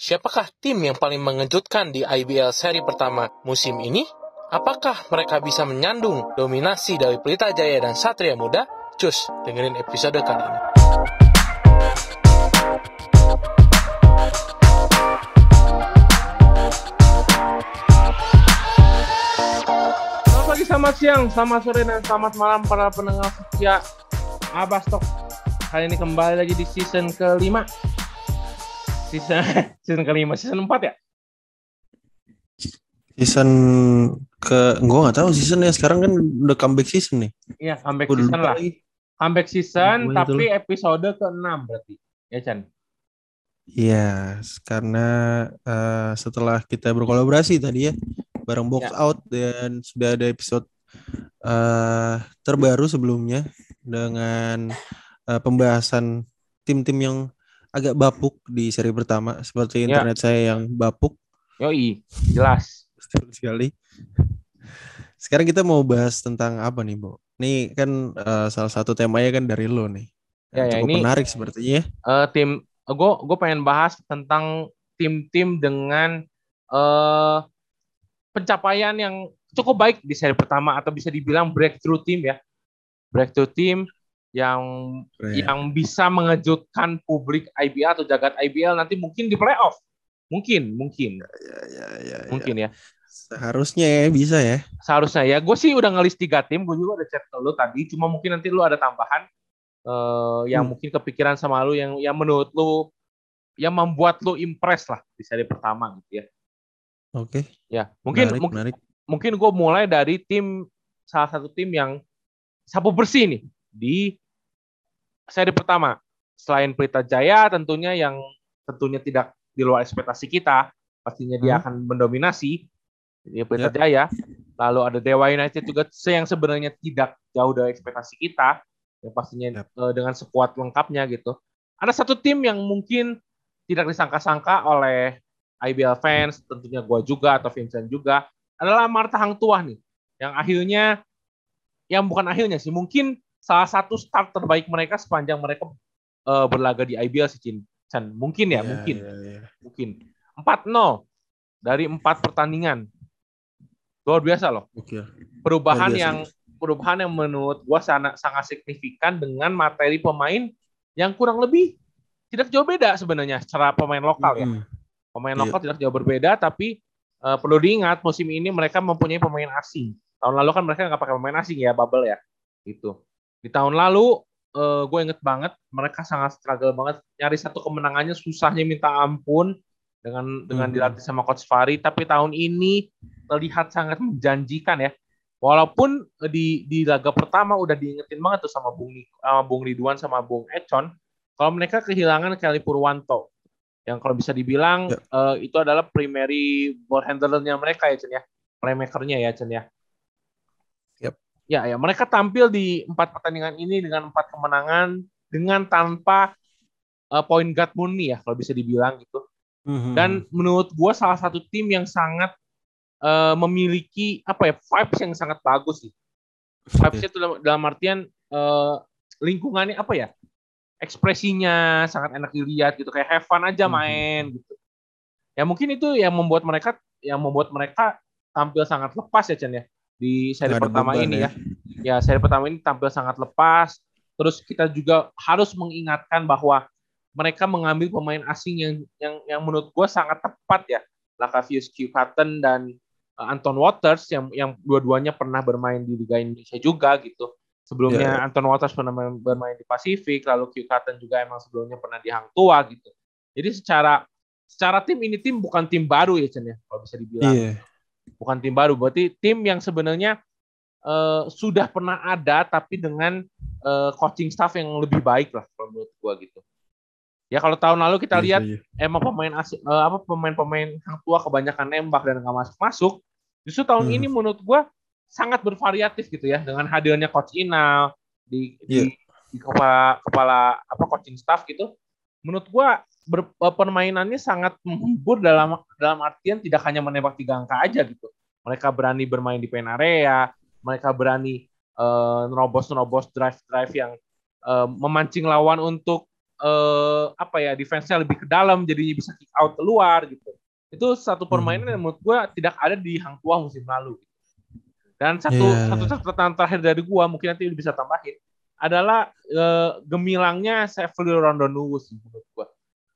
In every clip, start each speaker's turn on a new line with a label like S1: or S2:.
S1: Siapakah tim yang paling mengejutkan di IBL seri pertama musim ini? Apakah mereka bisa menyandung dominasi dari Pelita Jaya dan Satria Muda? Cus, dengerin episode kali ini. Selamat pagi, selamat siang, selamat sore, dan selamat malam para pendengar setia Abastok. Kali ini kembali lagi di season kelima season season kelima season empat ya
S2: season ke gue nggak tahu seasonnya sekarang kan udah comeback season nih
S1: iya comeback udah season lah lagi. comeback season Lupa tapi itu. episode ke enam berarti ya Chan
S2: Iya, karena uh, setelah kita berkolaborasi tadi ya bareng Box ya. Out dan sudah ada episode uh, terbaru sebelumnya dengan uh, pembahasan tim-tim yang agak bapuk di seri pertama seperti ya. internet ya. saya yang bapuk.
S1: Yoi, jelas.
S2: sekali. Sekarang kita mau bahas tentang apa nih, Bu? Ini kan uh, salah satu temanya kan dari lo nih.
S1: Ya, ya
S2: Cukup
S1: ini
S2: menarik sepertinya.
S1: Uh, tim gue gue pengen bahas tentang tim-tim dengan uh, pencapaian yang cukup baik di seri pertama atau bisa dibilang breakthrough team ya. Breakthrough team yang Keren. yang bisa mengejutkan publik IBL atau jagat IBL nanti mungkin di playoff. Mungkin, mungkin.
S2: Ya, ya, ya, ya,
S1: mungkin ya.
S2: Seharusnya ya bisa ya.
S1: Seharusnya ya. Gue sih udah ngelis tiga tim. Gue juga udah chat ke lu tadi. Cuma mungkin nanti lu ada tambahan uh, yang hmm. mungkin kepikiran sama lu yang yang menurut lu yang membuat lu impress lah di seri pertama gitu ya.
S2: Oke. Okay.
S1: Ya, mungkin menarik, menarik. mungkin gue mulai dari tim salah satu tim yang sapu bersih nih di seri pertama. Selain Pelita Jaya tentunya yang tentunya tidak di luar ekspektasi kita, pastinya dia hmm. akan mendominasi di Pelita yep. Jaya. Lalu ada Dewa United juga yang sebenarnya tidak jauh dari ekspektasi kita, yang pastinya yep. uh, dengan sekuat lengkapnya gitu. Ada satu tim yang mungkin tidak disangka-sangka oleh IBL fans, tentunya gue juga atau Vincent juga, adalah Marta Hang Tuah nih, yang akhirnya, yang bukan akhirnya sih, mungkin salah satu start terbaik mereka sepanjang mereka uh, berlaga di IBL sih Cin. Chan. Mungkin ya, yeah, mungkin. Yeah, yeah. Mungkin. 4-0 dari empat pertandingan. Luar biasa loh. Okay. Perubahan biasa. yang perubahan yang menurut gua sangat sangat signifikan dengan materi pemain yang kurang lebih tidak jauh beda sebenarnya secara pemain lokal mm -hmm. ya. Pemain yeah. lokal tidak jauh berbeda tapi uh, perlu diingat musim ini mereka mempunyai pemain asing. Tahun lalu kan mereka nggak pakai pemain asing ya, bubble ya. Gitu. Di tahun lalu uh, gue inget banget mereka sangat struggle banget. Nyari satu kemenangannya susahnya minta ampun dengan dengan hmm. dilatih sama coach Fari. Tapi tahun ini terlihat sangat menjanjikan ya. Walaupun di di laga pertama udah diingetin banget tuh sama Bung sama Bung Ridwan sama Bung Econ kalau mereka kehilangan Kelly Purwanto. Yang kalau bisa dibilang ya. uh, itu adalah primary ball handlernya mereka ya Chen ya. Playmakernya ya Chen ya Ya, ya mereka tampil di empat pertandingan ini dengan empat kemenangan dengan tanpa uh, point guard murni ya kalau bisa dibilang gitu. Mm-hmm. Dan menurut gue salah satu tim yang sangat uh, memiliki apa ya vibes yang sangat bagus sih. Vibesnya itu dalam, dalam artian uh, lingkungannya apa ya? Ekspresinya sangat enak dilihat gitu kayak have fun aja mhm. main mm-hmm. gitu. Ya mungkin itu yang membuat mereka yang membuat mereka tampil sangat lepas ya Chan ya di seri pertama ini ya. ya. Ya, seri pertama ini tampil sangat lepas. Terus kita juga harus mengingatkan bahwa mereka mengambil pemain asing yang yang yang menurut gue sangat tepat ya. Lakavius Q. Cotton dan uh, Anton Waters yang yang dua-duanya pernah bermain di Liga Indonesia juga gitu. Sebelumnya yeah. Anton Waters pernah bermain di Pasifik, lalu Q. Cotton juga emang sebelumnya pernah di Hang Tua gitu. Jadi secara secara tim ini tim bukan tim baru ya Chen ya kalau bisa dibilang. Yeah bukan tim baru berarti tim yang sebenarnya uh, sudah pernah ada tapi dengan uh, coaching staff yang lebih baik lah kalau menurut gua gitu ya kalau tahun lalu kita iya, lihat iya. emang pemain asing uh, apa pemain-pemain yang tua kebanyakan nembak dan nggak masuk masuk justru tahun hmm. ini menurut gua sangat bervariatif gitu ya dengan hadirnya coach Inal di, yeah. di, di kepala kepala apa coaching staff gitu menurut gua ber, eh, permainannya sangat menghibur dalam dalam artian tidak hanya menembak tiga angka aja gitu. Mereka berani bermain di pen area, mereka berani uh, nerobos nerobos drive drive yang uh, memancing lawan untuk uh, apa ya defense-nya lebih ke dalam jadinya bisa kick out keluar gitu. Itu satu permainan hmm. yang menurut gue tidak ada di Hang Tua musim lalu. Dan satu yeah. satu catatan terakhir dari gue mungkin nanti bisa tambahin adalah uh, gemilangnya Sheffield Rondonu menurut gue.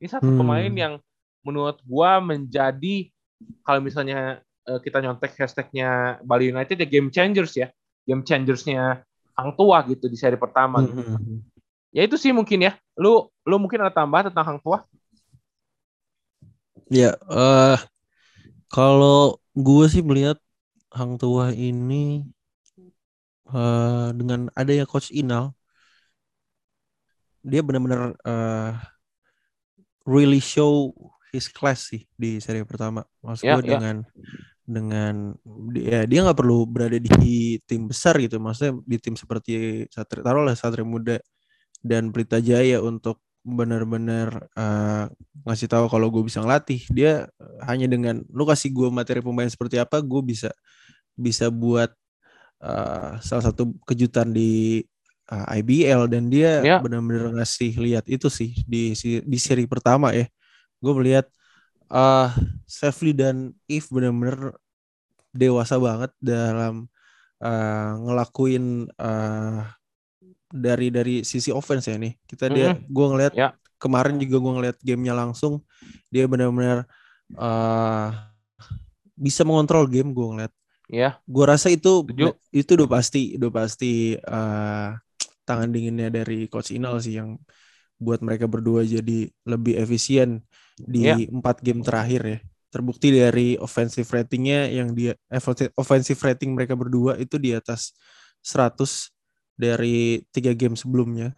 S1: Ini satu hmm. pemain yang menurut gue menjadi kalau misalnya uh, kita nyontek hashtagnya Bali United ya game changers ya, game changersnya Hang Tua gitu di seri pertama. Gitu. Hmm. Gitu. Ya itu sih mungkin ya. Lu lu mungkin ada tambah tentang Hang Tua?
S2: Ya, uh, kalau gue sih melihat Hang Tua ini uh, dengan adanya coach Inal, dia benar-benar uh, really show his class sih di seri pertama. Maksud yeah, gue yeah. dengan dengan ya dia nggak perlu berada di tim besar gitu, maksudnya di tim seperti Satria taruhlah Satria Muda dan Pelita Jaya untuk benar-benar uh, ngasih tahu kalau gue bisa ngelatih dia hanya dengan lu kasih gue materi pemain seperti apa gue bisa bisa buat uh, salah satu kejutan di uh, eh, IBL dan dia ya. benar-benar ngasih lihat itu sih di di seri pertama ya gue melihat uh, Safely dan If benar-benar dewasa banget dalam uh, ngelakuin uh, dari dari sisi offense ya nih. Kita dia mm -hmm. gue ngeliat yeah. kemarin juga gue ngeliat gamenya langsung dia benar-benar uh, bisa mengontrol game gue ngeliat.
S1: Ya.
S2: Gue rasa itu Tujuh. itu udah pasti udah pasti uh, tangan dinginnya dari coach Inal sih yang buat mereka berdua jadi lebih efisien di iya. empat yeah. game terakhir ya. Terbukti dari offensive ratingnya yang dia offensive rating mereka berdua itu di atas 100 dari tiga game sebelumnya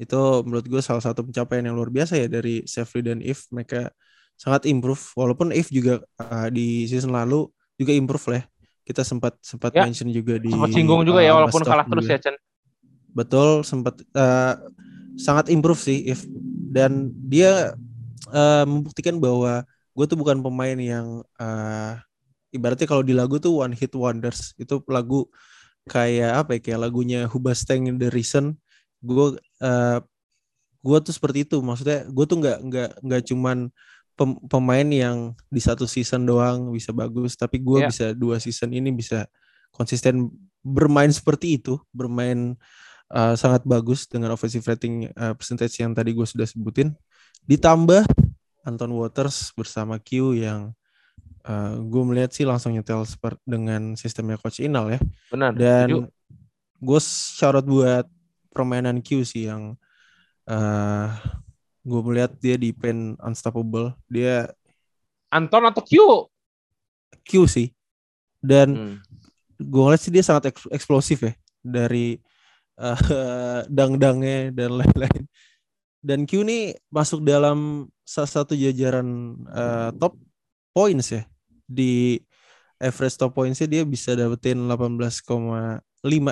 S2: itu menurut gue salah satu pencapaian yang luar biasa ya dari Safely dan If mereka sangat improve walaupun If juga uh, di season lalu juga improve lah ya. Kita sempat sempat ya, mention juga di
S1: sempat singgung juga uh, ya walaupun kalah terus ya Chen
S2: betul sempat uh, sangat improve sih If dan dia uh, membuktikan bahwa gue tuh bukan pemain yang uh, ibaratnya kalau di lagu tuh one hit wonders. Itu lagu kayak apa ya kayak lagunya Hubastang in the Reason. Gue uh, gue tuh seperti itu. Maksudnya gue tuh nggak nggak nggak cuman pem, pemain yang di satu season doang bisa bagus tapi gue yeah. bisa dua season ini bisa konsisten bermain seperti itu bermain uh, sangat bagus dengan offensive rating uh, percentage yang tadi gue sudah sebutin ditambah Anton Waters bersama Q yang uh, eh, gue melihat sih langsung nyetel dengan sistemnya coach Inal ya.
S1: Benar.
S2: Dan gue syarat buat permainan Q sih yang uh, gue melihat dia di pen unstoppable. Dia
S1: Anton atau Q?
S2: Q sih. Dan hmm. gue ngeliat sih dia sangat eksplosif ya dari uh, dang-dangnya dan lain-lain. Dan Q ini masuk dalam salah satu jajaran uh, top points ya di average top pointsnya dia bisa dapetin 18,5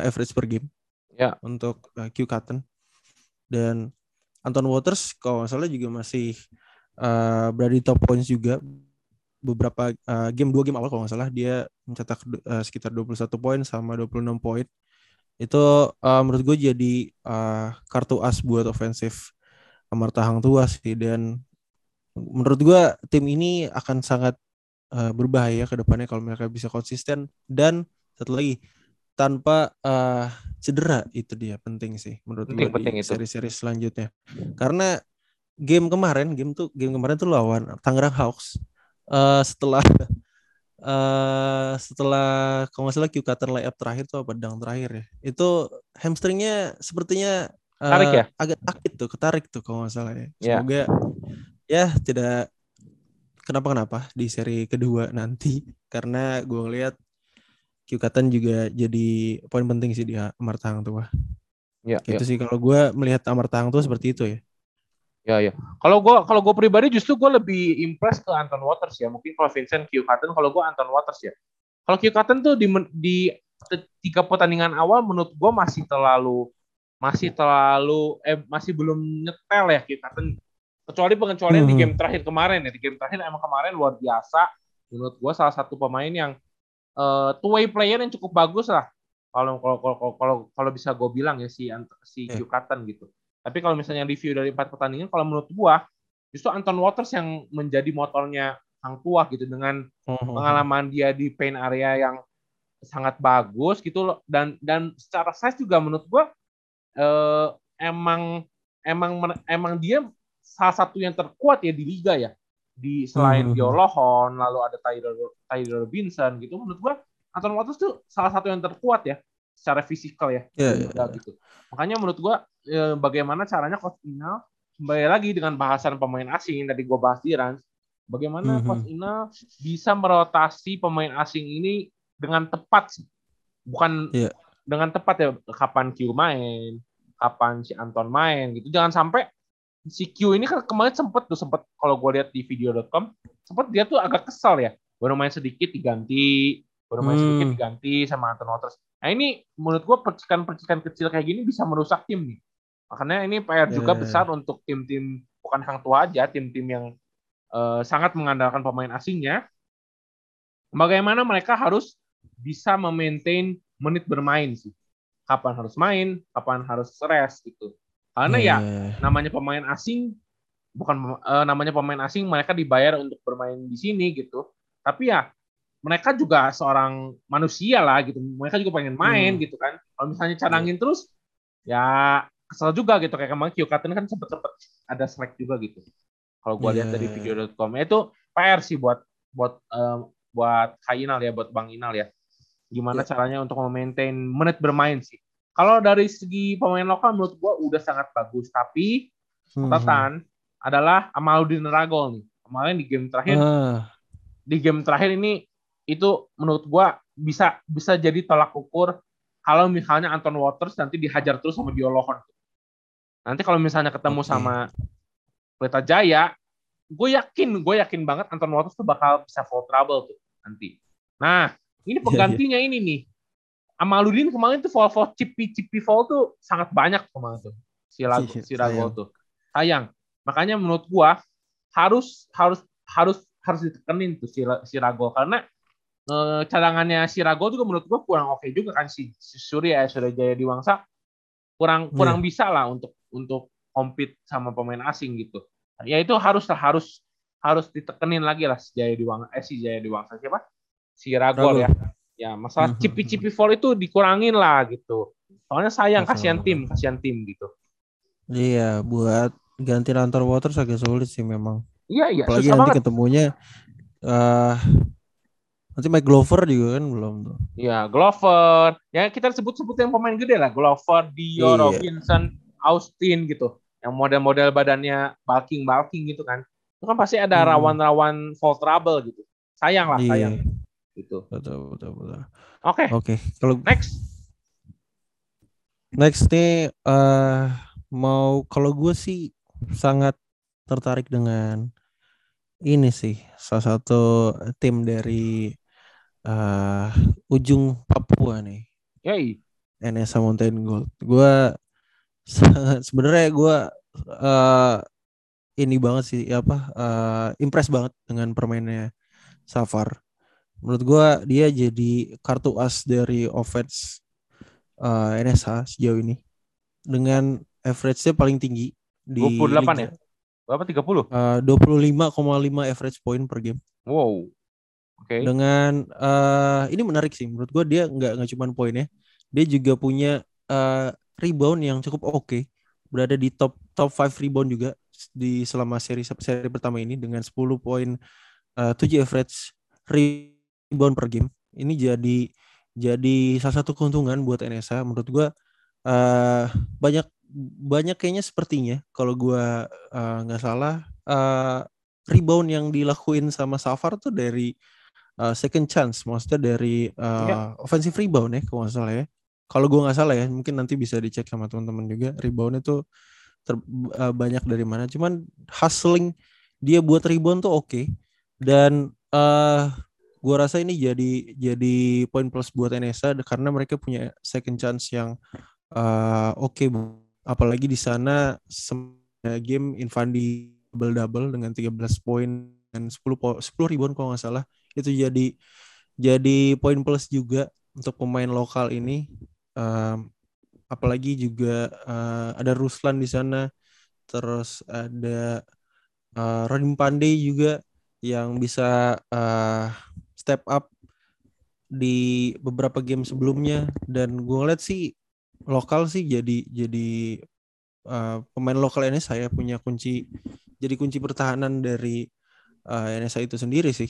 S2: average per game
S1: ya
S2: untuk uh, Q Cotton dan Anton Waters kalau nggak salah juga masih uh, berada di top points juga. Beberapa uh, game dua game awal kalau nggak salah dia mencetak uh, sekitar 21 poin sama 26 poin. Itu uh, menurut gue jadi uh, kartu as buat ofensif Amarta Hang Tua sih. Dan menurut gue tim ini akan sangat uh, berbahaya ke depannya kalau mereka bisa konsisten. Dan satu lagi tanpa uh, cedera itu dia penting sih menurut penting, gue penting di seri-seri selanjutnya. Karena game kemarin game tuh game kemarin tuh lawan Tangerang Hawks. Uh, setelah uh, setelah kalau nggak salah Q cutter layup terakhir tuh apa pedang terakhir ya. Itu hamstringnya sepertinya
S1: uh, tarik ya?
S2: agak sakit tuh ketarik tuh kalau nggak salah ya. Iya. semoga yeah. ya tidak kenapa-kenapa di seri kedua nanti. Karena gue ngeliat Kyukatan juga jadi poin penting sih di Amarta Hang Tua. Ya, itu ya. sih kalau gue melihat Amarta Hang Tua seperti itu ya.
S1: Ya ya. Kalau gue kalau gue pribadi justru gue lebih impress ke Anton Waters ya. Mungkin kalau Vincent Kyukatan kalau gue Anton Waters ya. Kalau Kyukatan tuh di di tiga pertandingan awal menurut gue masih terlalu masih terlalu eh masih belum nyetel ya Kyukatan Kecuali pengecualian hmm. di game terakhir kemarin ya. Di game terakhir emang kemarin luar biasa. Menurut gue salah satu pemain yang uh, two way player yang cukup bagus lah. Kalau kalau kalau kalau, kalau bisa gue bilang ya si si yeah. Gitu. Tapi kalau misalnya review dari empat pertandingan, kalau menurut gua justru Anton Waters yang menjadi motornya Hang Tua gitu dengan hmm. pengalaman dia di paint area yang sangat bagus gitu loh dan dan secara size juga menurut gua eh, emang emang emang dia salah satu yang terkuat ya di liga ya di selain hmm. Lohon lalu ada Tyler Tyler Robinson gitu menurut gua Anton Waters tuh salah satu yang terkuat ya secara fisikal ya. Yeah, yeah, yeah. gitu. Makanya menurut gua e, bagaimana caranya Coach Inal kembali lagi dengan bahasan pemain asing tadi gua bahas di Rans, bagaimana mm -hmm. Coach Inal bisa merotasi pemain asing ini dengan tepat bukan yeah. dengan tepat ya kapan Q main, kapan si Anton main gitu. Jangan sampai si Q ini kan kemarin sempet tuh sempet kalau gue lihat di video.com sempet dia tuh agak kesal ya baru main sedikit diganti baru main hmm. sedikit diganti sama Anton Waters Nah ini menurut gue percikan-percikan kecil kayak gini bisa merusak tim nih. Makanya ini PR juga yeah. besar untuk tim-tim bukan hang tua aja, tim-tim yang uh, sangat mengandalkan pemain asingnya. Bagaimana mereka harus bisa memaintain menit bermain sih. Kapan harus main, kapan harus rest gitu. Karena yeah. ya iya. namanya pemain asing bukan uh, namanya pemain asing mereka dibayar untuk bermain di sini gitu. Tapi ya mereka juga seorang manusia lah gitu. Mereka juga pengen main hmm. gitu kan. Kalau misalnya canangin hmm. terus, ya kesel juga gitu. Kayak kemarin Kyokatan kan sempet-sempet ada slack juga gitu. Kalau gue yeah. lihat dari iya. video.com itu PR sih buat buat um, buat Kainal ya, buat Bang Inal ya. Gimana yeah. caranya untuk memaintain menit bermain sih. Kalau dari segi pemain lokal menurut gue udah sangat bagus. Tapi hmm. catatan hmm. adalah Amaludin Ragol nih. Kemarin di game terakhir, uh. di game terakhir ini itu menurut gua bisa bisa jadi tolak ukur kalau misalnya Anton Waters nanti dihajar terus sama Lohon. Nanti kalau misalnya ketemu okay. sama Pelita Jaya, gue yakin, gue yakin banget Anton Waters tuh bakal bisa full trouble tuh nanti. Nah, ini iya, iya. penggantinya yeah, yeah. ini nih. Amaludin kemarin tuh fall fall cipi cipi fall tuh sangat banyak kemarin tuh. Si Rago, si Rago tuh. Sayang. Makanya menurut gua harus harus harus harus ditekenin tuh si, si Rago karena uh, cadangannya si Rago juga menurut gue kurang oke okay juga kan si, si Surya Surya Jaya Diwangsa kurang kurang yeah. bisa lah untuk untuk compete sama pemain asing gitu. Ya itu harus harus harus ditekenin lagi lah si Jaya Diwangsa eh si Jaya Diwangsa siapa? Si Rago ya. Ya masalah hmm. cipi-cipi fall itu dikurangin lah gitu. Soalnya sayang kasihan tim, kasihan tim gitu.
S2: Iya, buat ganti Lantar Waters agak sulit sih memang.
S1: Iya, iya.
S2: Apalagi nanti banget. ketemunya uh, Nanti Mike Glover juga kan belum tuh.
S1: Iya, Glover. Ya kita sebut-sebut yang pemain gede lah. Glover, Dio, iya. Robinson, Austin gitu. Yang model-model badannya bulking-bulking gitu kan. Itu kan pasti ada hmm. rawan-rawan hmm. fall trouble gitu. Sayang lah, iya. Gitu.
S2: Betul, betul, betul.
S1: Oke. Okay.
S2: Oke. Okay. Kalau
S1: next.
S2: Next nih uh, mau kalau gue sih sangat tertarik dengan ini sih salah satu tim dari uh, ujung Papua nih.
S1: Yoi.
S2: NSA Mountain Gold. Gue sebenarnya gue uh, ini banget sih apa uh, impress banget dengan permainnya Safar. Menurut gue dia jadi kartu as dari offense uh, NSA sejauh ini dengan average-nya paling tinggi
S1: di 28 liga. ya? Berapa 30?
S2: Uh, 25,5 average point per game.
S1: Wow.
S2: Okay. Dengan uh, ini menarik sih menurut gue dia nggak nggak cuma poinnya, dia juga punya uh, rebound yang cukup oke, okay. berada di top top 5 rebound juga di selama seri seri pertama ini dengan 10 poin uh, 7 average rebound per game. Ini jadi jadi salah satu keuntungan buat NSA menurut gue uh, banyak banyak kayaknya sepertinya kalau gue nggak uh, salah uh, rebound yang dilakuin sama Safar tuh dari uh, second chance maksudnya dari uh, ya. offensive rebound ya kalau nggak salah ya kalau gue nggak salah ya mungkin nanti bisa dicek sama teman-teman juga rebound itu ter, uh, banyak dari mana cuman hustling dia buat rebound tuh oke okay. dan uh, gue rasa ini jadi jadi poin plus buat NSA karena mereka punya second chance yang uh, oke okay. apalagi di sana game Infandi double double dengan 13 poin dan 10 10 ribuan kalau nggak salah itu jadi jadi poin plus juga untuk pemain lokal ini um, apalagi juga uh, ada Ruslan di sana terus ada uh, Rodim Pandey juga yang bisa uh, step up di beberapa game sebelumnya dan gue ngeliat sih lokal sih jadi jadi uh, pemain lokal ini saya punya kunci jadi kunci pertahanan dari uh, NSA itu sendiri sih.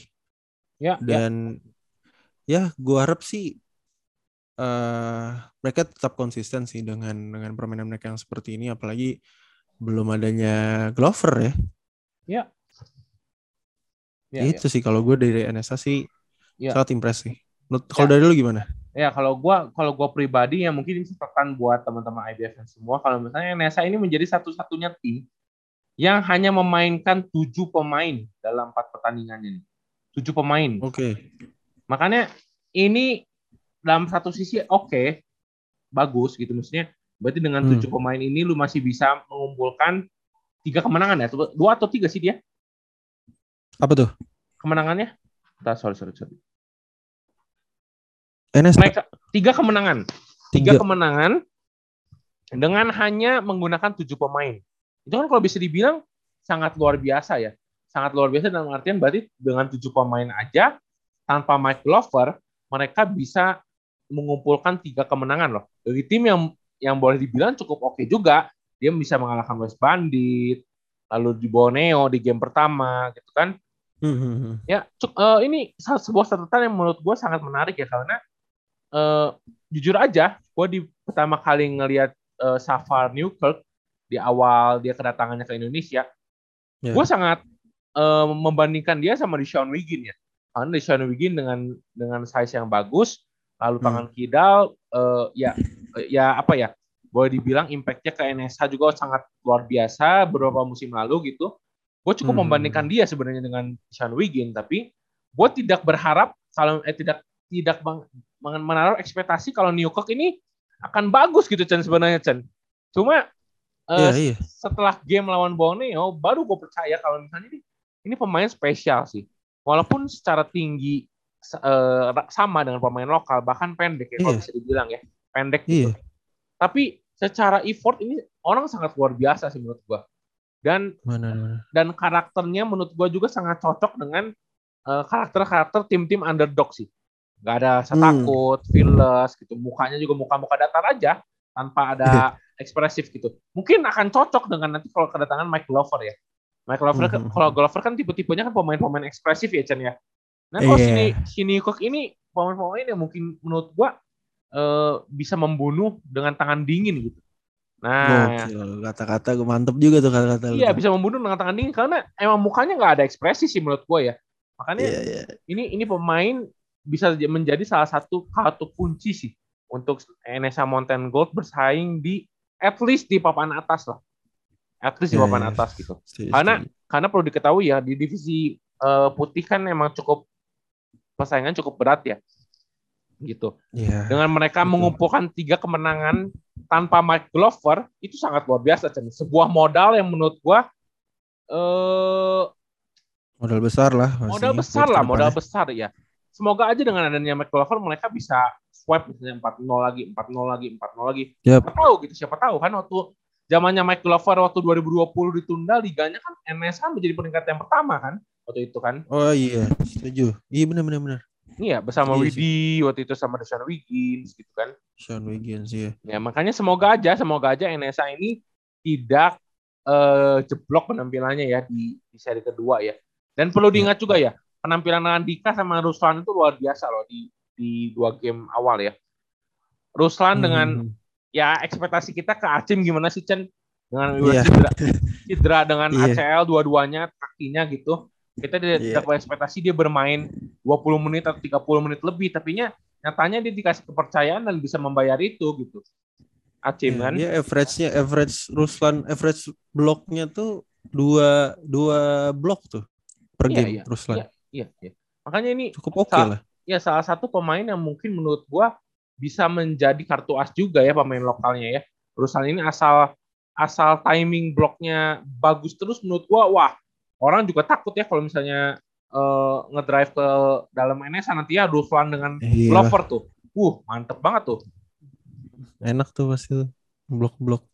S1: Ya.
S2: Dan ya, ya gue harap sih uh, mereka tetap konsisten sih dengan dengan permainan mereka yang seperti ini apalagi belum adanya Glover ya.
S1: Ya.
S2: ya itu ya. sih kalau gue dari NSA sih ya. sangat impresi. Kalau ya. dari lu gimana?
S1: Ya kalau gue kalau gue pribadi ya mungkin ini catatan buat teman-teman IBF semua kalau misalnya NSA ini menjadi satu-satunya tim yang hanya memainkan tujuh pemain dalam empat pertandingannya nih. Tujuh pemain.
S2: Oke. Okay.
S1: Makanya ini dalam satu sisi oke, okay, bagus gitu maksudnya. Berarti dengan tujuh hmm. pemain ini lu masih bisa mengumpulkan tiga kemenangan ya? Dua atau tiga sih dia?
S2: Apa tuh?
S1: Kemenangannya? Nah, sorry, sorry, sorry.
S2: NS
S1: mereka tiga kemenangan. Tiga, tiga kemenangan dengan hanya menggunakan tujuh pemain. Itu kan kalau bisa dibilang sangat luar biasa ya. Sangat luar biasa dalam artian berarti dengan tujuh pemain aja tanpa Mike Glover mereka bisa mengumpulkan tiga kemenangan loh. Dari tim yang yang boleh dibilang cukup oke okay juga. Dia bisa mengalahkan West Bandit, lalu di Borneo di game pertama gitu kan.
S2: Hmm.
S1: Ya, cuk, uh, ini sebuah catatan yang menurut gue sangat menarik ya karena uh, jujur aja, gue di pertama kali ngelihat uh, Safar Newkirk di awal dia kedatangannya ke Indonesia, yeah. gue sangat uh, membandingkan dia sama di Sean Wiggin ya. Karena di Sean Wiggin dengan dengan size yang bagus, lalu hmm. tangan kidal uh, ya ya apa ya boleh dibilang impactnya ke NSH juga sangat luar biasa beberapa musim lalu gitu gue cukup hmm. membandingkan dia sebenarnya dengan Sean Wiggin tapi gue tidak berharap kalau eh tidak tidak menaruh ekspektasi kalau Newcock ini akan bagus gitu Chen sebenarnya Chen cuma uh, yeah, yeah. setelah game lawan Borneo baru gue percaya kalau misalnya ini ini pemain spesial sih walaupun secara tinggi uh, sama dengan pemain lokal bahkan pendek ya yeah. kalau iya. bisa dibilang ya pendek gitu. Yeah. Tapi secara effort ini orang sangat luar biasa sih menurut gua. Dan
S2: mana, mana.
S1: dan karakternya menurut gua juga sangat cocok dengan uh, karakter-karakter tim-tim underdog sih. Gak ada rasa hmm. takut, fearless gitu. Mukanya juga muka-muka datar aja tanpa ada iya. ekspresif gitu. Mungkin akan cocok dengan nanti kalau kedatangan Mike Glover ya. Mike Glover hmm. kalau Glover kan tipe-tipenya kan pemain-pemain ekspresif ya Chen ya. Nah kalau yeah. sini sini Cook ini pemain-pemain yang mungkin menurut gua uh, bisa membunuh dengan tangan dingin gitu.
S2: Nah, kata-kata gue mantep juga tuh kata-kata.
S1: Iya, bisa membunuh dengan tangan dingin karena emang mukanya nggak ada ekspresi sih menurut gue ya. Makanya yeah, yeah. ini ini pemain bisa menjadi salah satu kartu kunci sih untuk NSA Mountain Gold bersaing di at least di papan atas lah. At least yeah, di papan yeah. atas gitu. Stay, karena karena perlu diketahui ya di divisi uh, putih kan emang cukup persaingan cukup berat ya gitu.
S2: Yeah,
S1: Dengan mereka betul. mengumpulkan tiga kemenangan tanpa Mike Glover itu sangat luar biasa, Cen. Sebuah modal yang menurut gua eh
S2: modal besar lah.
S1: Modal besar lah, modal besar ya. Semoga aja dengan adanya Glover mereka bisa swipe misalnya 4-0 lagi, 4-0 lagi, 4-0 lagi.
S2: Yep.
S1: Siapa tahu gitu, siapa tahu kan waktu zamannya Mike Glover waktu 2020 ditunda liganya kan NSA menjadi peringkat yang pertama kan waktu itu kan.
S2: Oh iya, setuju. Iya benar benar benar.
S1: Iya, bersama iya Widi waktu itu sama Sean Wiggins gitu kan.
S2: Sean Wiggins iya.
S1: Ya, makanya semoga aja semoga aja NSA ini tidak uh, jeblok penampilannya ya di, di seri kedua ya. Dan perlu iya. diingat juga ya, penampilan Andika sama Ruslan itu luar biasa loh di di dua game awal ya. Ruslan hmm. dengan ya ekspektasi kita ke Acim gimana sih Chen dengan yeah. cedera, cedera dengan yeah. ACL dua-duanya kakinya gitu kita tidak yeah. dapat ekspektasi dia bermain 20 menit atau 30 menit lebih, tapi nyatanya dia dikasih kepercayaan dan bisa membayar itu gitu. Acim yeah, kan?
S2: Dia average-nya average Ruslan average bloknya tuh dua dua blok tuh per yeah, game yeah, Ruslan.
S1: Iya, iya, iya. Makanya ini
S2: cukup oke okay lah.
S1: Ya salah satu pemain yang mungkin menurut gua bisa menjadi kartu as juga ya pemain lokalnya ya. Ruslan ini asal asal timing bloknya bagus terus menurut gua wah orang juga takut ya kalau misalnya uh, ngedrive ke dalam NSA nanti ya Duflan dengan Iya. Glover tuh. Uh, mantep banget tuh.
S2: Enak tuh pasti tuh. blok-blok.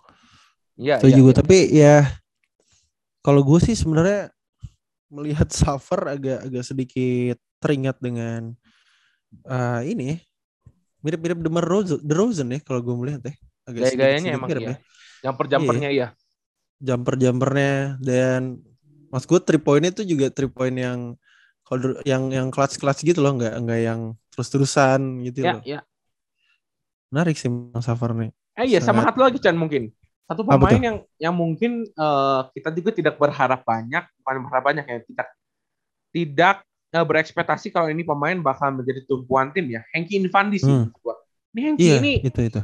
S1: Iya.
S2: Itu
S1: iya,
S2: juga
S1: iya.
S2: tapi ya kalau gue sih sebenarnya melihat Suffer agak agak sedikit teringat dengan eh ini mirip-mirip The Rosen, The Rosen ya kalau gue melihat ya. Agak
S1: Gaya-gayanya
S2: sedikit-sedikit
S1: emang
S2: mirip
S1: iya.
S2: ya.
S1: Jumper-jumpernya iya.
S2: Jumper-jumpernya dan mas gue three point itu juga three point yang kalau yang yang clutch-clutch gitu loh, nggak nggak yang terus-terusan gitu
S1: Iya,
S2: loh.
S1: iya.
S2: Menarik sih Bang Suffer nih.
S1: Eh iya sama
S2: Sangat-
S1: satu lagi Chan mungkin. Satu pemain yang yang mungkin eh, kita juga tidak berharap banyak, bukan berharap banyak ya, tidak tidak eh, berekspektasi kalau ini pemain bakal menjadi tumpuan tim ya. Hengki Infandi sih
S2: Hmm.
S1: gua. Ini Hengki
S2: Iya,
S1: ini
S2: itu itu.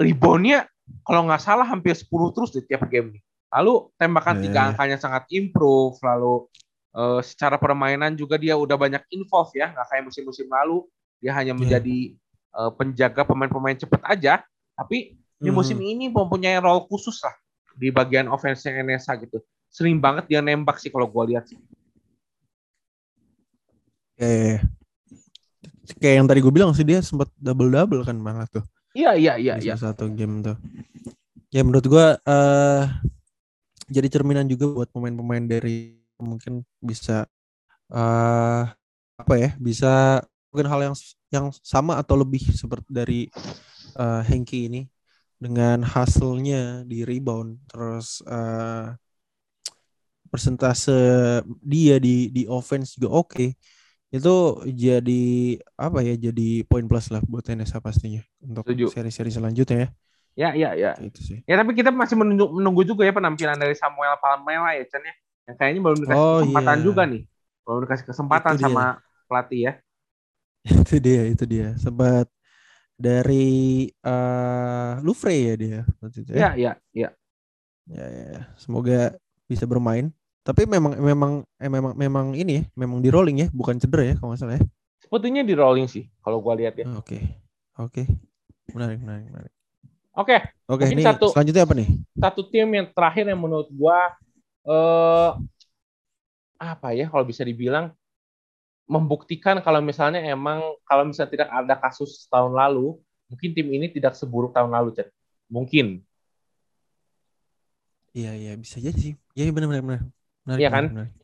S1: reboundnya kalau nggak salah hampir 10 terus di tiap game nih. Lalu tembakan
S2: Iya,
S1: tiga
S2: iya.
S1: angkanya sangat improve, lalu eh, secara permainan juga dia udah banyak involve ya, nggak kayak musim-musim lalu dia hanya
S2: Iya.
S1: menjadi eh, penjaga pemain-pemain cepat aja, tapi di musim
S2: Mhm.
S1: ini mempunyai role khusus lah di bagian offense yang NSA gitu. Sering banget dia nembak sih kalau gue lihat. sih.
S2: Iya. Kayak yang tadi gue bilang sih dia sempat double double kan malah tuh
S1: Iya iya iya iya.
S2: satu game tuh. Ya menurut gue eh jadi cerminan juga buat pemain-pemain dari mungkin bisa eh apa ya bisa mungkin hal yang yang sama atau lebih seperti dari eh Hengki ini dengan hasilnya di rebound terus eh persentase dia di di offense juga oke itu jadi apa ya jadi poin plus lah buat NSA pastinya untuk seri-seri selanjutnya ya
S1: Ya iya.
S2: Kayak itu sih
S1: Ya tapi kita masih menunggu, menunggu juga ya penampilan dari Samuel Palmela ya Chan ya. Yang kayaknya belum dikasih
S2: Oh,
S1: kesempatan
S2: iya.
S1: juga nih. Belum dikasih kesempatan
S2: Itu dia.
S1: sama pelatih ya.
S2: itu dia itu dia sempat dari eh Louvre ya dia waktu itu
S1: Iya
S2: ya.
S1: iya iya.
S2: Ya, ya, ya. semoga bisa bermain tapi memang memang eh, memang memang ini ya memang di rolling ya bukan cedera ya kalau nggak salah ya
S1: Sepertinya di rolling sih kalau gua lihat ya.
S2: oke oke menarik menarik menarik
S1: Oke,
S2: oke
S1: Mungkin
S2: ini
S1: satu-
S2: selanjutnya apa nih
S1: satu tim yang terakhir yang menurut gua eh apa ya kalau bisa dibilang membuktikan kalau misalnya emang kalau misalnya tidak ada kasus tahun lalu, mungkin tim ini tidak seburuk tahun lalu, Chan. Mungkin.
S2: iya iya bisa jadi sih iya benar benar benar
S1: Iya kan?
S2: menarik.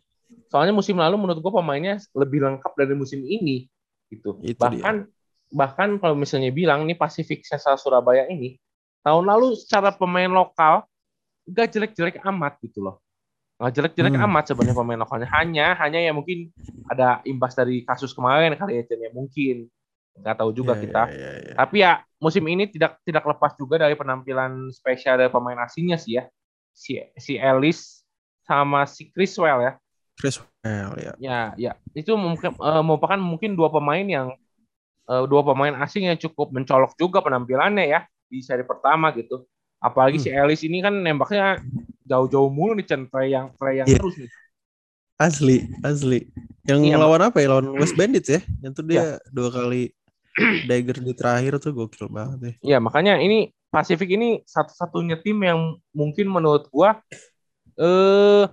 S1: Soalnya musim lalu menurut gua pemainnya lebih lengkap dari musim ini gitu.
S2: Itu
S1: bahkan bahkan kalau misalnya bilang nih Pacific Sesa Surabaya ini tahun lalu secara pemain lokal gak jelek-jelek amat gitu loh. Gak jelek-jelek
S2: Hmm.
S1: amat sebenarnya pemain lokalnya. Hanya hanya ya mungkin ada imbas dari kasus kemarin kali ya Chen, ya mungkin. Nggak tahu juga
S2: Iya,
S1: kita.
S2: iya, iya, iya.
S1: Tapi ya musim ini tidak tidak lepas juga dari penampilan spesial dari pemain asingnya sih ya. Si si Ellis sama si Chriswell ya.
S2: Chris Well ya
S1: Ya, ya. Itu mungkin eh, merupakan mungkin dua pemain yang eh, dua pemain asing yang cukup mencolok juga penampilannya ya di seri pertama gitu. Apalagi
S2: Hmm.
S1: si Ellis ini kan nembaknya jauh-jauh mulu nih Chen, play yang play yang
S2: Iya.
S1: terus nih.
S2: asli asli yang
S1: Iya,
S2: lawan apa ya lawan West Bandits ya yang tuh dia
S1: Iya.
S2: dua kali dagger di terakhir tuh gokil banget ya
S1: Ya, makanya ini Pacific ini satu-satunya tim yang mungkin menurut gua eh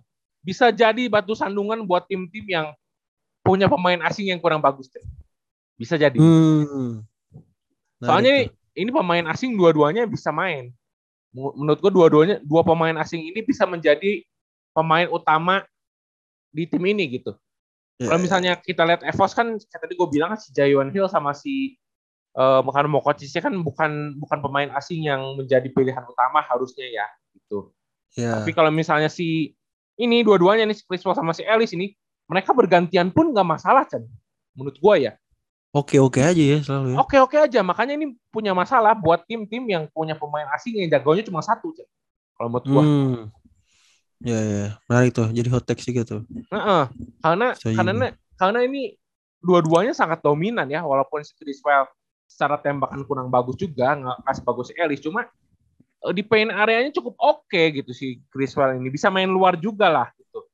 S1: bisa jadi batu sandungan buat tim-tim yang punya pemain asing yang kurang bagus. Chen. Bisa jadi.
S2: Hmm. Menarik
S1: Soalnya ini, ini pemain asing dua-duanya bisa main. Menurut gua dua-duanya dua pemain asing ini bisa menjadi pemain utama di tim ini gitu.
S2: Ya,
S1: Kalau
S2: ya.
S1: misalnya kita lihat Evos kan kayak tadi gue bilang kan si Jaywan Hill sama si eh bukan Mokocisnya kan bukan bukan pemain asing yang menjadi pilihan utama harusnya ya gitu.
S2: ya.
S1: Tapi kalau misalnya si ini dua-duanya nih si Chris Paul sama si Ellis ini mereka bergantian pun nggak masalah Chan. Menurut gua ya.
S2: Oke oke aja ya selalu ya
S1: Oke oke aja, makanya ini punya masalah buat tim-tim yang punya pemain asing yang jagonya cuma satu, Cen. Kalau menurut gua.
S2: Hmm. ya ya menarik tuh jadi hot take sih gitu
S1: Heeh. Karena
S2: Setuju.
S1: karena karena ini dua-duanya sangat dominan ya, walaupun si Criswell secara tembakan kurang bagus juga, nggak nggak sebagus si Ellis, cuma eh, di paint areanya cukup oke gitu si Criswell ini bisa main luar juga lah gitu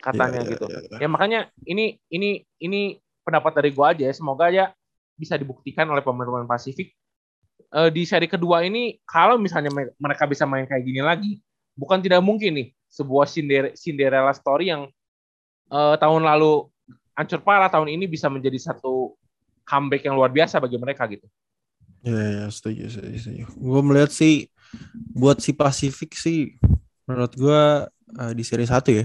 S1: katanya
S2: Ya, ya,
S1: gitu.
S2: ya, ya.
S1: Ya makanya ini ini ini pendapat dari gua aja ya. Semoga aja bisa dibuktikan oleh pemain-pemain Pasifik Eh, di seri kedua ini kalau misalnya me- mereka bisa main kayak gini lagi, bukan tidak mungkin nih sebuah Cinder- Cinderella story yang eh, tahun lalu hancur parah tahun ini bisa menjadi satu comeback yang luar biasa bagi mereka gitu.
S2: Ya, ya, setuju, setuju, setuju. Gue melihat sih buat si Pasifik sih menurut gue uh, di seri satu ya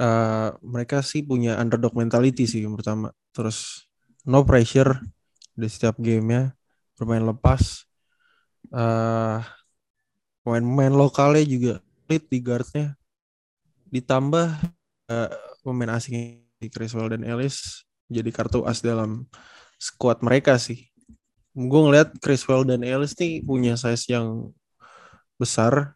S2: uh, mereka sih punya underdog mentality sih yang pertama. Terus no pressure di setiap gamenya. Bermain lepas. Uh, pemain-pemain lokalnya juga lead di guardnya. Ditambah uh, pemain asing di Criswell dan Ellis jadi kartu as dalam squad mereka sih. Gue ngeliat Criswell dan Ellis nih punya size yang besar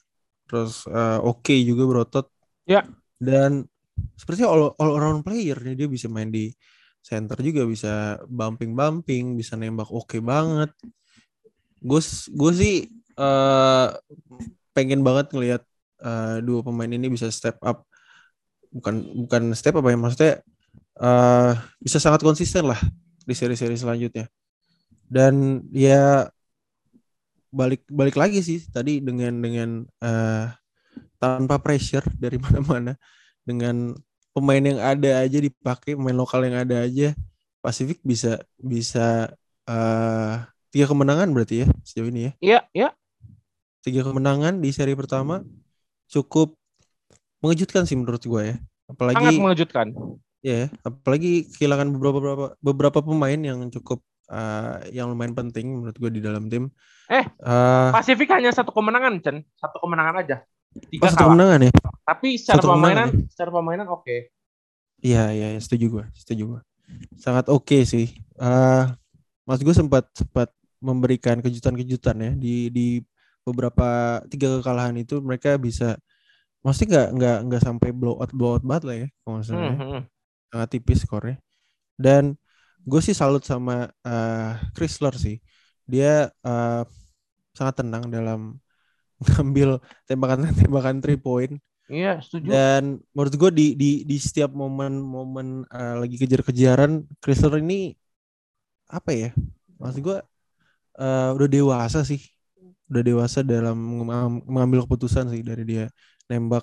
S2: terus uh, oke okay juga berotot.
S1: Ya.
S2: Dan sepertinya all, all around player nih dia bisa main di center juga bisa bumping bumping bisa nembak oke okay banget gue gue sih uh, pengen banget ngelihat uh, dua pemain ini bisa step up. Bukan bukan step up ya maksudnya uh, bisa sangat konsisten lah di seri-seri selanjutnya. Dan ya balik balik lagi sih tadi dengan dengan uh, tanpa pressure dari mana-mana dengan pemain yang ada aja dipakai pemain lokal yang ada aja Pasifik bisa bisa uh, tiga kemenangan berarti ya sejauh ini ya?
S1: Iya iya.
S2: Tiga kemenangan di seri pertama cukup mengejutkan sih menurut gue ya. Apalagi
S1: sangat mengejutkan.
S2: Ya apalagi kehilangan beberapa beberapa beberapa pemain yang cukup uh, yang lumayan penting menurut gue di dalam tim.
S1: Eh, uh, Pasifik hanya satu kemenangan, Chen. Satu kemenangan aja.
S2: Tiga oh, satu kemenangan ya.
S1: Tapi secara satu permainan, ya? secara permainan oke. Okay.
S2: Iya, iya, ya, setuju gue, setuju gue. Sangat oke okay sih. Uh, Mas gue sempat sempat memberikan kejutan-kejutan ya di di beberapa tiga kekalahan itu mereka bisa mesti nggak nggak nggak sampai blow out blow out banget lah ya kalau misalnya mm -hmm. sangat tipis skornya dan gue sih salut sama uh, Chrysler sih dia uh, sangat tenang dalam mengambil tembakan-tembakan three point.
S1: Iya, setuju.
S2: Dan menurut gue di di di setiap momen-momen uh, lagi kejar-kejaran, Chrysler ini apa ya? Maksud gue uh, udah dewasa sih, udah dewasa dalam mengambil keputusan sih dari dia nembak,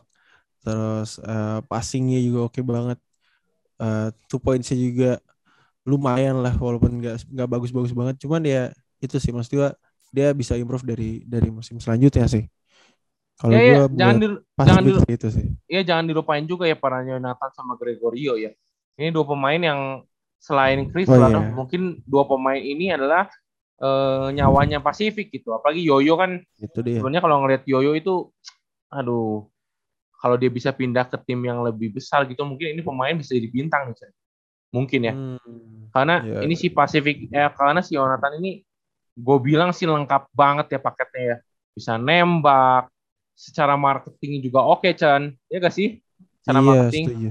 S2: terus uh, passingnya juga oke okay banget, uh, two pointsnya juga lumayan lah walaupun nggak nggak bagus-bagus banget, cuman ya itu sih maksud gue dia bisa improve dari dari musim selanjutnya sih.
S1: Kalau ya, ya, jangan di, jangan di, itu sih. Iya jangan dilupain juga ya perannya Nathan sama Gregorio ya. Ini dua pemain yang selain Chris oh, iya. mungkin dua pemain ini adalah uh, nyawanya Pasifik gitu. Apalagi Yoyo kan
S2: itu dia.
S1: Sebenarnya kalau ngelihat Yoyo itu aduh kalau dia bisa pindah ke tim yang lebih besar gitu mungkin ini pemain bisa jadi bintang nih. Mungkin ya. Hmm, karena ya, ini si Pasifik eh karena si Jonathan ini gue bilang sih lengkap banget ya paketnya ya. Bisa nembak, secara marketing juga oke okay, Chan. Ya gak sih? Secara iya, marketing. Setuju.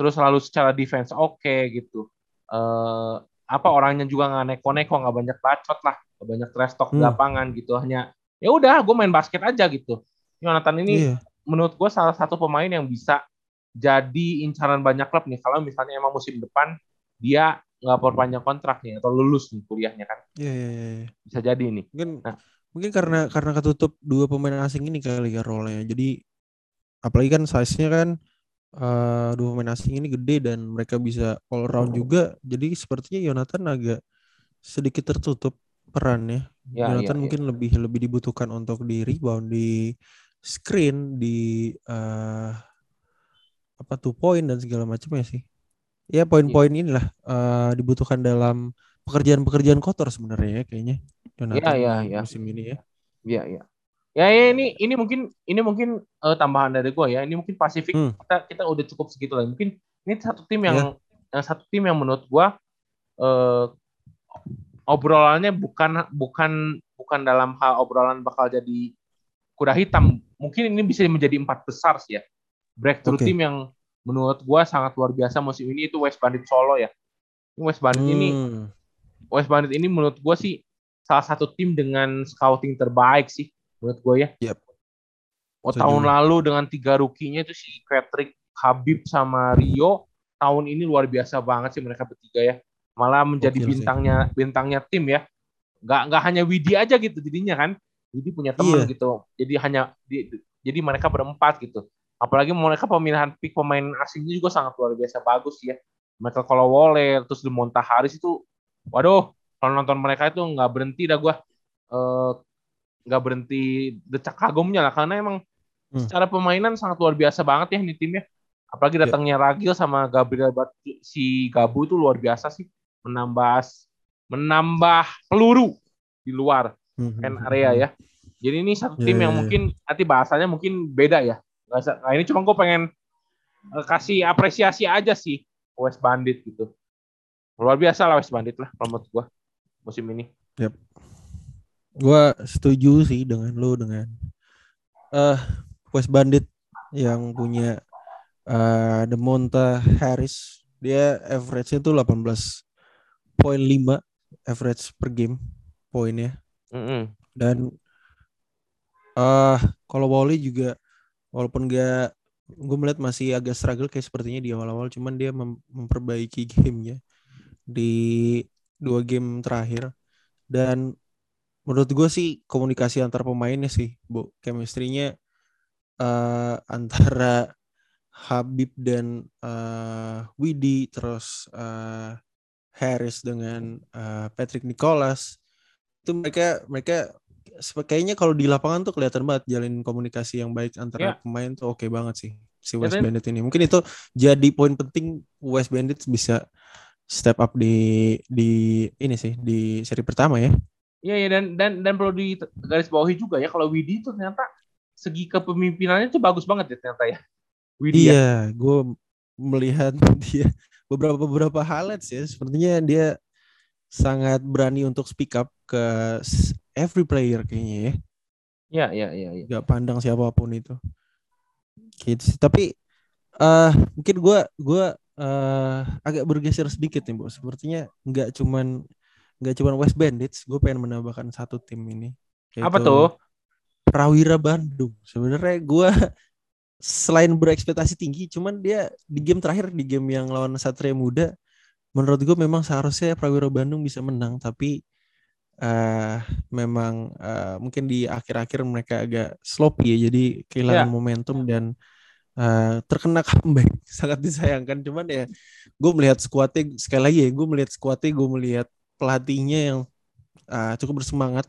S1: Terus selalu secara defense oke okay, gitu. Uh, apa orangnya juga nggak neko-neko, nggak banyak bacot lah, nggak banyak trash talk hmm. lapangan gitu. Hanya ya udah, gue main basket aja gitu. Jonathan ini iya. menurut gue salah satu pemain yang bisa jadi incaran banyak klub nih. Kalau misalnya emang musim depan dia nggak perpanjang kontraknya atau lulus nih kuliahnya kan.
S2: Iya, iya, iya. iya.
S1: Bisa jadi nih.
S2: Mungkin nah, mungkin karena karena ketutup dua pemain asing ini kali ya role-nya. Jadi apalagi kan size-nya kan uh, dua pemain asing ini gede dan mereka bisa all round juga. Jadi sepertinya Yonatan agak sedikit tertutup perannya. Ya, Yonatan ya, mungkin ya. lebih lebih dibutuhkan untuk di rebound, di screen, di uh, apa two point dan segala macamnya sih ya poin-poin yeah. inilah uh, dibutuhkan dalam pekerjaan-pekerjaan kotor sebenarnya ya kayaknya
S1: Jonathan yeah, yeah, yeah.
S2: musim ini ya.
S1: Iya, iya. Ya, ya ini ini mungkin ini mungkin uh, tambahan dari gue ya. Ini mungkin Pasifik hmm. kita kita udah cukup segitu lah. Mungkin ini satu tim yang yeah. yang satu tim yang menurut gue uh, obrolannya bukan bukan bukan dalam hal obrolan bakal jadi kuda hitam. Mungkin ini bisa menjadi empat besar sih ya. Breakthrough okay. tim yang menurut gue sangat luar biasa musim ini itu West Bandit Solo ya. West Bandit hmm. ini West Bandit ini menurut gue sih salah satu tim dengan scouting terbaik sih menurut gue ya.
S2: Yep.
S1: Oh, tahun lalu dengan tiga rukinya itu si Patrick, Habib sama Rio tahun ini luar biasa banget sih mereka bertiga ya. Malah menjadi Gokil bintangnya sih. bintangnya tim ya. Gak nggak hanya Widi aja gitu jadinya kan. Widi punya teman yeah. gitu. Jadi hanya di, jadi mereka berempat gitu apalagi mereka pemilihan pick pemain asingnya juga sangat luar biasa bagus ya mereka kalau Waller terus Demonta Harris itu waduh kalau nonton mereka itu nggak berhenti dah gue uh, nggak berhenti decak kagumnya lah karena emang hmm. secara pemainan sangat luar biasa banget ya ini timnya. Apalagi ya. datangnya yeah. Ragil sama Gabriel si Gabu itu luar biasa sih menambah menambah peluru di luar hmm. pen area ya. Jadi ini satu tim yeah, yang yeah. Mungkin nanti bahasanya mungkin beda ya. Nah, ini cuma gue pengen uh, kasih apresiasi aja sih West Bandit gitu. Luar biasa lah West Bandit lah kalau menurut gue musim ini.
S2: Yep. Gue setuju sih dengan lo dengan uh, West Bandit yang punya uh, Demonta Harris. Dia average-nya tuh 18.5 average per game poinnya. Mm -hmm. Dan uh, kalau Wally juga walaupun gak gue melihat masih agak struggle kayak sepertinya di awal-awal cuman dia mem memperbaiki gamenya di dua game terakhir. Dan menurut gue sih komunikasi antar pemainnya sih bu chemistry-nya uh, antara Habib dan uh, Widi terus uh, Harris dengan uh, Patrick Nicholas. Itu mereka mereka kayaknya kalau di lapangan tuh kelihatan banget jalin komunikasi yang baik antara yeah. pemain tuh oke okay banget sih si ya West yeah, Bandit ini. Mungkin itu jadi poin penting West Bandit bisa step up di di ini sih di seri pertama ya.
S1: Iya ya dan dan dan perlu di garis bawahi juga ya kalau Widi itu ternyata segi kepemimpinannya tuh bagus banget ya ternyata ya.
S2: Widi ya. iya, ya. gue melihat dia beberapa beberapa highlights ya sepertinya dia sangat berani untuk speak up ke every player kayaknya ya.
S1: Iya, iya, iya. Ya.
S2: Gak pandang siapa pun itu. Gitu sih. Tapi uh, mungkin gue gua uh, agak bergeser sedikit nih, Bu. Sepertinya nggak cuman nggak cuman West Bandits, gue pengen menambahkan satu tim ini.
S1: Apa tuh?
S2: Prawira Bandung. Sebenarnya gue selain berekspektasi tinggi, cuman dia di game terakhir di game yang lawan Satria Muda, menurut gue memang seharusnya Prawira Bandung bisa menang, tapi uh, memang uh, mungkin di akhir-akhir mereka agak sloppy ya jadi kehilangan yeah. momentum dan uh, terkena comeback. Sangat disayangkan. Cuman ya gue melihat skuadnya sekali lagi ya gue melihat skuadnya gue melihat pelatihnya yang uh, cukup bersemangat.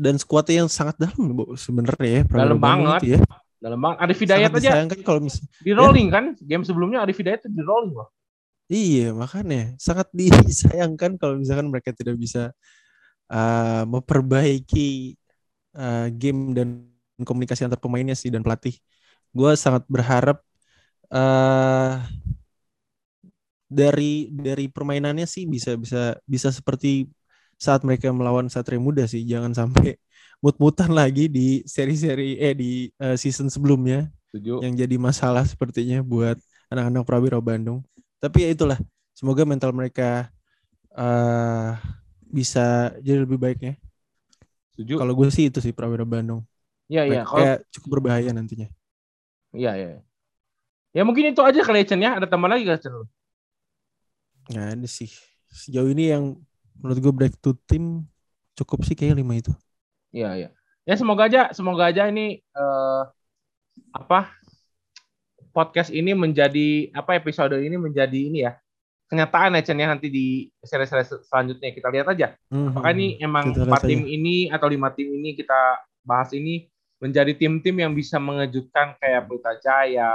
S2: Dan skuadnya yang sangat dalam bu sebenarnya ya
S1: dalam banget. ya. Dalam banget. Arif Hidayat aja kalau misalnya di rolling ya. kan? Game sebelumnya Arif Hidayat di rolling loh.
S2: Iya makanya. Sangat disayangkan kalau misalkan mereka tidak bisa uh, memperbaiki uh, game dan komunikasi antar pemainnya sih dan pelatih. Gue sangat berharap uh, dari dari permainannya sih bisa bisa bisa seperti saat mereka melawan Satria Muda sih. Jangan sampai mut-mutan lagi di seri-seri eh di uh, season sebelumnya Tujuh. yang jadi masalah sepertinya buat anak-anak Prawira Bandung. Tapi ya itulah, semoga mental mereka uh, bisa jadi lebih baik ya. Setuju. Kalau gue sih itu sih Prawira Bandung.
S1: Iya iya.
S2: Kayak cukup berbahaya nantinya.
S1: Iya iya. Ya mungkin itu aja kali ya Ada teman lagi gak Chen?
S2: Nggak ada sih. Sejauh ini yang menurut gue break to team cukup sih kayak lima itu.
S1: Iya iya. Ya semoga aja semoga aja ini uh, apa podcast ini menjadi apa episode ini menjadi ini ya kenyataan ya Chen ya nanti di seri-seri selanjutnya kita lihat aja. Mm-hmm. Apakah ini emang empat tim ini atau lima tim ini kita bahas ini menjadi tim-tim yang bisa mengejutkan kayak Pelita Jaya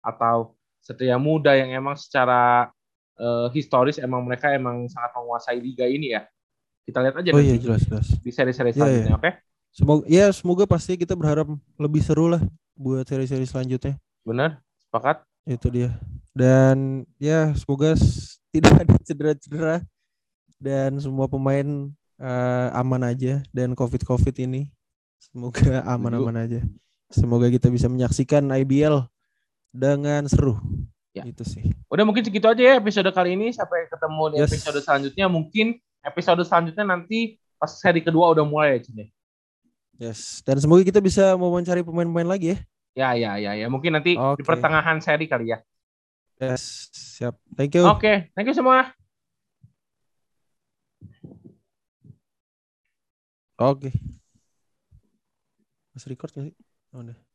S1: atau Satria Muda yang emang secara uh, historis emang mereka emang sangat menguasai liga ini ya. Kita lihat aja
S2: oh, iya, jelas, jelas.
S1: di seri-seri iya, selanjutnya, yeah, yeah. oke? Okay?
S2: Semoga ya semoga pasti kita berharap lebih seru lah buat seri-seri selanjutnya.
S1: Benar, sepakat.
S2: Itu dia. Dan ya semoga tidak ada cedera-cedera dan semua pemain uh, aman aja dan covid-covid ini semoga aman-aman aja. Semoga kita bisa menyaksikan IBL dengan seru. Ya. Itu sih.
S1: Udah mungkin segitu aja ya episode kali ini. Sampai ketemu di yes. episode selanjutnya. Mungkin episode selanjutnya nanti pas seri kedua udah mulai ya Cine.
S2: Yes. Dan semoga kita bisa mau mencari pemain-pemain lagi ya.
S1: Ya, ya, ya, ya. Mungkin nanti okay. di pertengahan seri kali ya.
S2: Yes, siap. Thank you.
S1: Oke, okay. thank you semua.
S2: Oke. Okay. Mas record gak sih? Oh, udah.